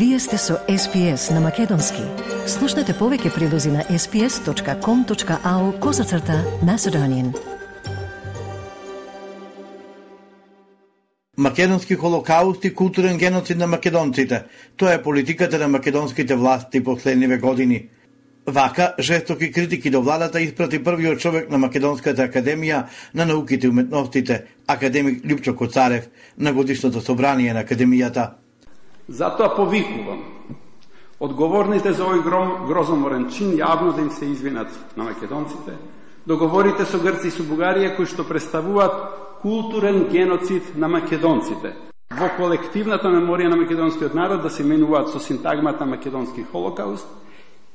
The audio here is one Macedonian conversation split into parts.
Вие сте со SPS на Македонски. Слушнете повеќе прилози на sps.com.au козацрта на Седонин. Македонски холокауст и културен геноцид на македонците. Тоа е политиката на македонските власти последниве години. Вака, жестоки критики до владата испрати првиот човек на Македонската академија на науките и уметностите, академик Лјупчо Коцарев, на годишното собрание на академијата. Затоа повикувам одговорните за овој грозоморен чин јавно да им се извинат на македонците, договорите со Грци и со Бугарија кои што представуваат културен геноцид на македонците. Во колективната меморија на македонскиот народ да се менуваат со синтагмата македонски холокауст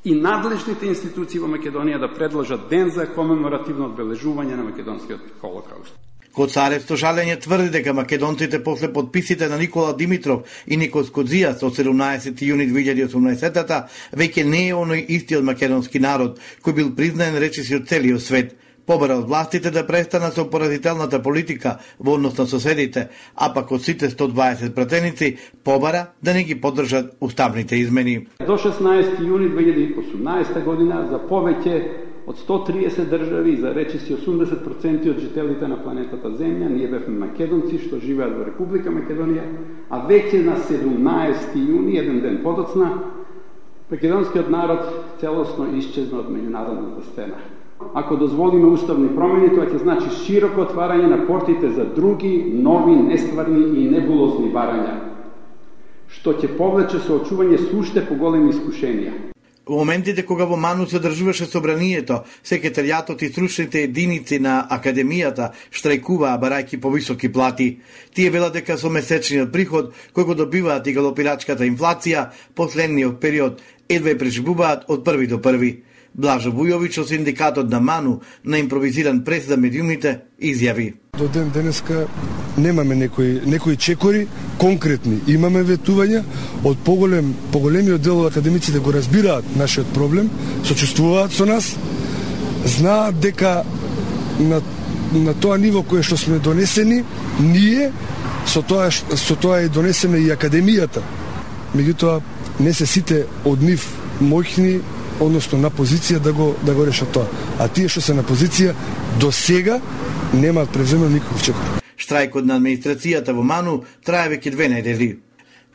и надлежните институции во Македонија да предложат ден за комеморативно одбележување на македонскиот холокауст. Коцарев со жалење тврди дека македонците после подписите на Никола Димитров и Никос Кодзијас од 17 јуни 2018 веќе не е оној истиот македонски народ кој бил признаен речиси од целиот свет. Побара од властите да престанат со поразителната политика во однос на соседите, а пак од сите 120 пратеници побара да не ги поддржат уставните измени. До 16 јуни 2018 година за повеќе од 130 држави, за речиси 80% од жителите на планетата Земја, ние бевме македонци што живеат во Република Македонија, а веќе на 17 јуни, еден ден подоцна, македонскиот народ целосно исчезна од меѓународната сцена. Ако дозволиме уставни промени, тоа ќе значи широко отварање на портите за други, нови, нестварни и небулозни барања, што ќе повлече соочување суште уште поголеми искушенија. Во моментите кога во Ману се држуваше собранието, секретаријатот и стручните единици на академијата штрајкуваа барајки по високи плати. Тие велат дека со месечниот приход кој го добиваат и галопирачката инфлација, последниот период едва преживуваат од први до први. Блажо Бујовиќ од синдикатот на Ману на импровизиран прес за медиумите изјави. До ден денеска немаме некои некои чекори конкретни. Имаме ветувања од поголем поголемиот дел од академиците го разбираат нашиот проблем, сочувствуваат со нас, знаат дека на на тоа ниво кое што сме донесени, ние со тоа со тоа е донесена и академијата. Меѓутоа не се сите од нив моќни односно на позиција да го да го решат тоа. А тие што се на позиција до сега немаат преземено никаков чекор. Штрајкот на администрацијата во Ману трае веќе две недели.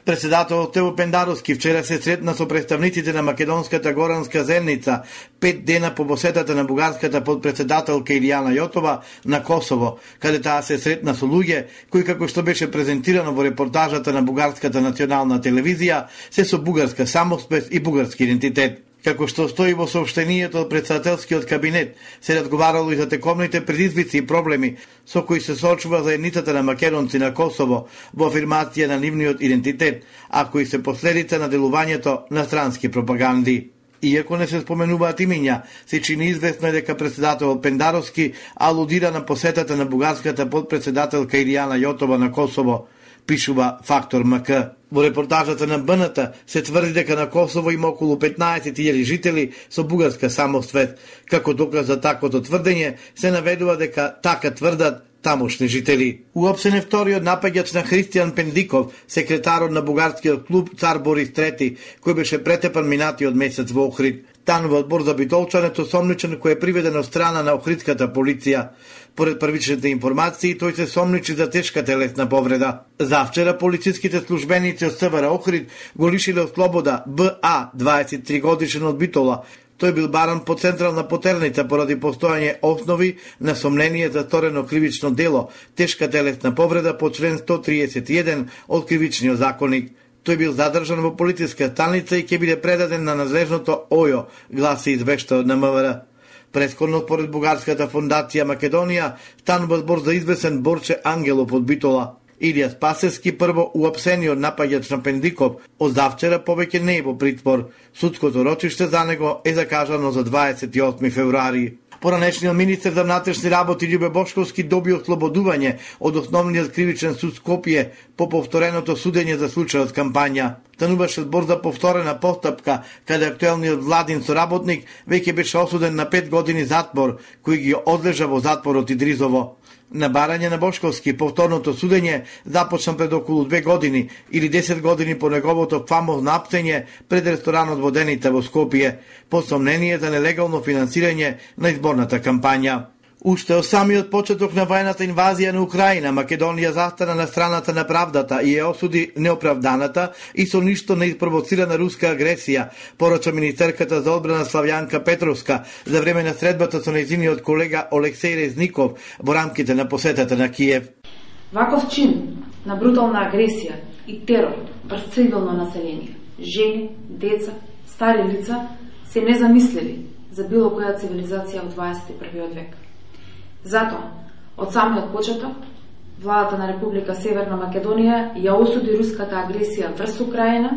Председателот Тево Пендаровски вчера се сретна со представниците на Македонската горанска земница пет дена по посетата на бугарската подпредседателка Илијана Јотова на Косово, каде таа се сретна со луѓе кои како што беше презентирано во репортажата на бугарската национална телевизија се со бугарска самоспес и бугарски идентитет. Како што стои во сообштенијето од председателскиот кабинет, се разговарало и за тековните предизвици и проблеми со кои се соочува заедницата на македонци на Косово во афирмација на нивниот идентитет, а кои се последица на делувањето на странски пропаганди. Иако не се споменуваат имиња, се чини известно е дека председател Пендаровски алудира на посетата на бугарската подпредседателка Иријана Јотова на Косово, пишува Фактор МК. Во репортажата на БНТ се тврди дека на Косово има околу 15.000 жители со бугарска самоствет. Како доказ за таквото тврдење се наведува дека така тврдат тамошни жители. Уопсен е вториот напаѓач на Христијан Пендиков, секретарот на бугарскиот клуб Цар Борис III, кој беше претепан минатиот месец во Охрид. Тан во одбор за битолчането сомничен кој е приведен од страна на охридската полиција. Поред првичните информации, тој се сомничи за тешка телесна повреда. Завчера полициските службеници од СВР Охрид го лишиле од слобода БА, 23 годишен од Битола, Тој бил баран по централна потерница поради постојање основи на сомнение за сторено кривично дело, тешка телесна повреда по член 131 од кривичниот законник. Тој бил задржан во полициска станица и ќе биде предаден на надлежното ОЈО, гласи извешта од НМВР. Предходно според Бугарската фондација Македонија, станува збор за извесен Борче Ангелов од Битола. Илија Спасевски прво уапсениот напаѓач на Пендиков, од завчера повеќе не е во притвор. Судското рочиште за него е закажано за 28 февруари. Поранешниот министер за внатрешни работи Љубе Бошковски доби ослободување од основниот кривичен суд Скопје по повтореното судење за случајот кампања. стануваше збор за повторена постапка, каде актуелниот владин соработник веќе беше осуден на 5 години затвор, кој ги одлежа во затворот Идризово. На барање на Бошковски повторното судење започна пред околу две години или 10 години по неговото фамозно аптење пред ресторанот Водените во Скопје, по сомнение за нелегално финансирање на изборната кампања. Уште од самиот почеток на војната инвазија на Украина, Македонија застана на страната на правдата и ја осуди неоправданата и со ништо не испровоцирана руска агресија, порача министерката за одбрана Славјанка Петровска за време на средбата со нејзиниот колега Олексеј Резников во рамките на посетата на Киев. Ваков чин на брутална агресија и терор врз цивилно население, жени, деца, стари лица се незамисливи за било која цивилизација во 21. век. Затоа, од самиот почеток, владата на Република Северна Македонија ја осуди руската агресија врз Украина,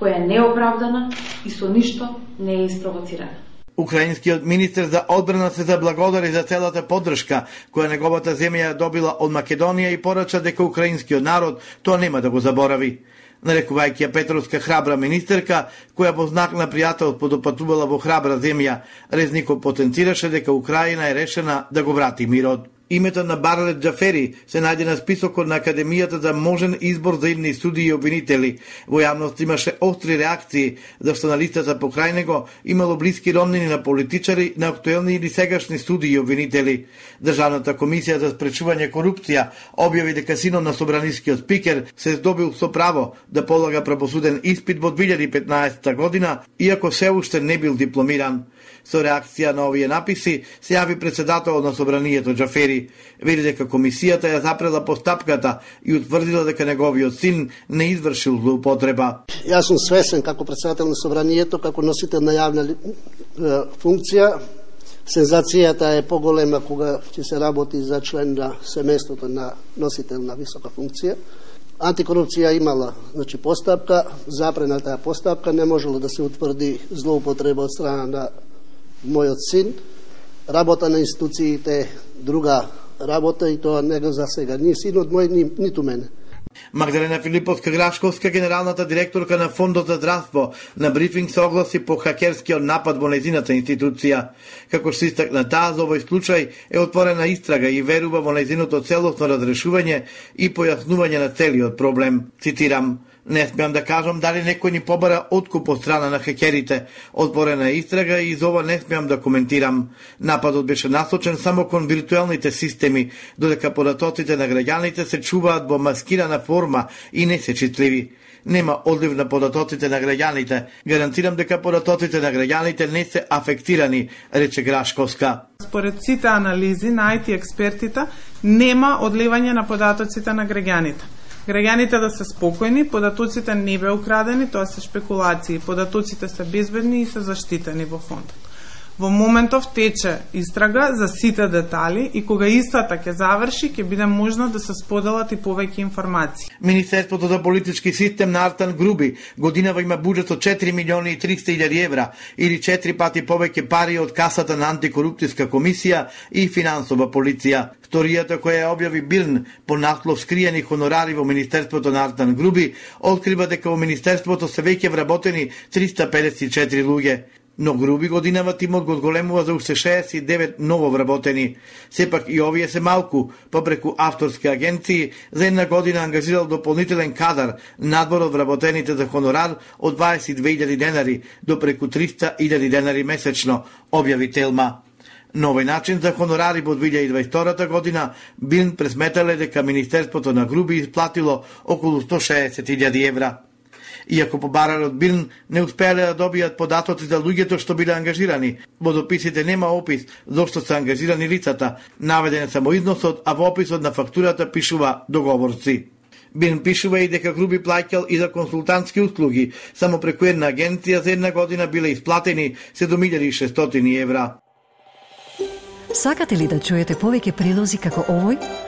која е неоправдана и со ништо не е испровоцирана. Украинскиот министр за одбрана се заблагодари за целата поддршка која неговата земја добила од Македонија и порача дека украинскиот народ тоа нема да го заборави нарекувајќи ја Петровска храбра министерка, која во знак на пријател подопатувала во храбра земја, Резников потенцираше дека Украина е решена да го врати мирот. Името на Барлет Джафери се најде на списокот на Академијата за можен избор за идни суди и обвинители. Во јавност имаше остри реакции, зашто на листата покрај него имало блиски роднини на политичари, на актуелни или сегашни суди и обвинители. Државната комисија за спречување корупција објави дека синот на собранискиот спикер се здобил со право да полага правосуден испит во 2015 година, иако се уште не бил дипломиран. Со реакција на овие написи се јави председателот на собранието Џафери, Вели дека комисијата ја запрела постапката и утврдила дека неговиот син не извршил злоупотреба. Јас сум свесен како председател на собранието, како носител на јавна функција, Сензацијата е поголема кога ќе се работи за член на семејството на носител на висока функција. Антикорупција имала значи, постапка, запрена таа постапка, не можело да се утврди злоупотреба од страна на мојот син, работа на институциите, друга работа и тоа не го засега ни синот мој, ни, ниту мене. Магдалена Филиповска Грашковска, генералната директорка на Фондот за здравство, на брифинг се огласи по хакерскиот напад во незината институција. Како што истакна таа, за овој случај е отворена истрага и верува во незиното целосно разрешување и појаснување на целиот проблем. Цитирам, Не смеам да кажам дали некој ни побара откуп од страна на хекерите. Отворена истрага и за ова не смеам да коментирам. Нападот беше насочен само кон виртуелните системи, додека податоците на граѓаните се чуваат во маскирана форма и не се читливи. Нема одлив на податоците на граѓаните. Гарантирам дека податоците на граѓаните не се афектирани, рече Грашковска. Според сите анализи на IT експертите, нема одливање на податоците на граѓаните Граѓаните да се спокојни, податоците не бе украдени, тоа се спекулации, податоците се безбедни и се заштитени во фондот. Во моментов тече истрага за сите детали и кога истата ќе заврши, ќе биде можно да се споделат и повеќе информации. Министерството за политички систем на Артан Груби годинава има буџет од 4 милиони и 300 илјади евра или 4 пати повеќе пари од касата на антикорупцијска комисија и финансова полиција. Сторијата која ја објави Билн по наслов скриени хонорари во Министерството на Артан Груби открива дека во Министерството се веќе вработени 354 луѓе но груби годинава тимот го одголемува за уште 69 ново вработени. Сепак и овие се малку, попреку авторски агенции, за една година ангажирал дополнителен кадар надбор од вработените за хонорар од 22.000 денари до преку 300.000 денари месечно, објави Телма. На овој начин за хонорари во 2022 година Бин пресметале дека Министерството на Груби исплатило околу 160.000 евра. Иако побарале од Билн не успеале да добијат податоци за луѓето што биле ангажирани. Во дописите нема опис зошто се ангажирани лицата, наведен е само износот, а во описот на фактурата пишува договорци. Бин пишува и дека Груби плаќал и за консултантски услуги. Само преку една агенција за една година биле исплатени 7600 евра. Сакате ли да чуете повеќе прилози како овој?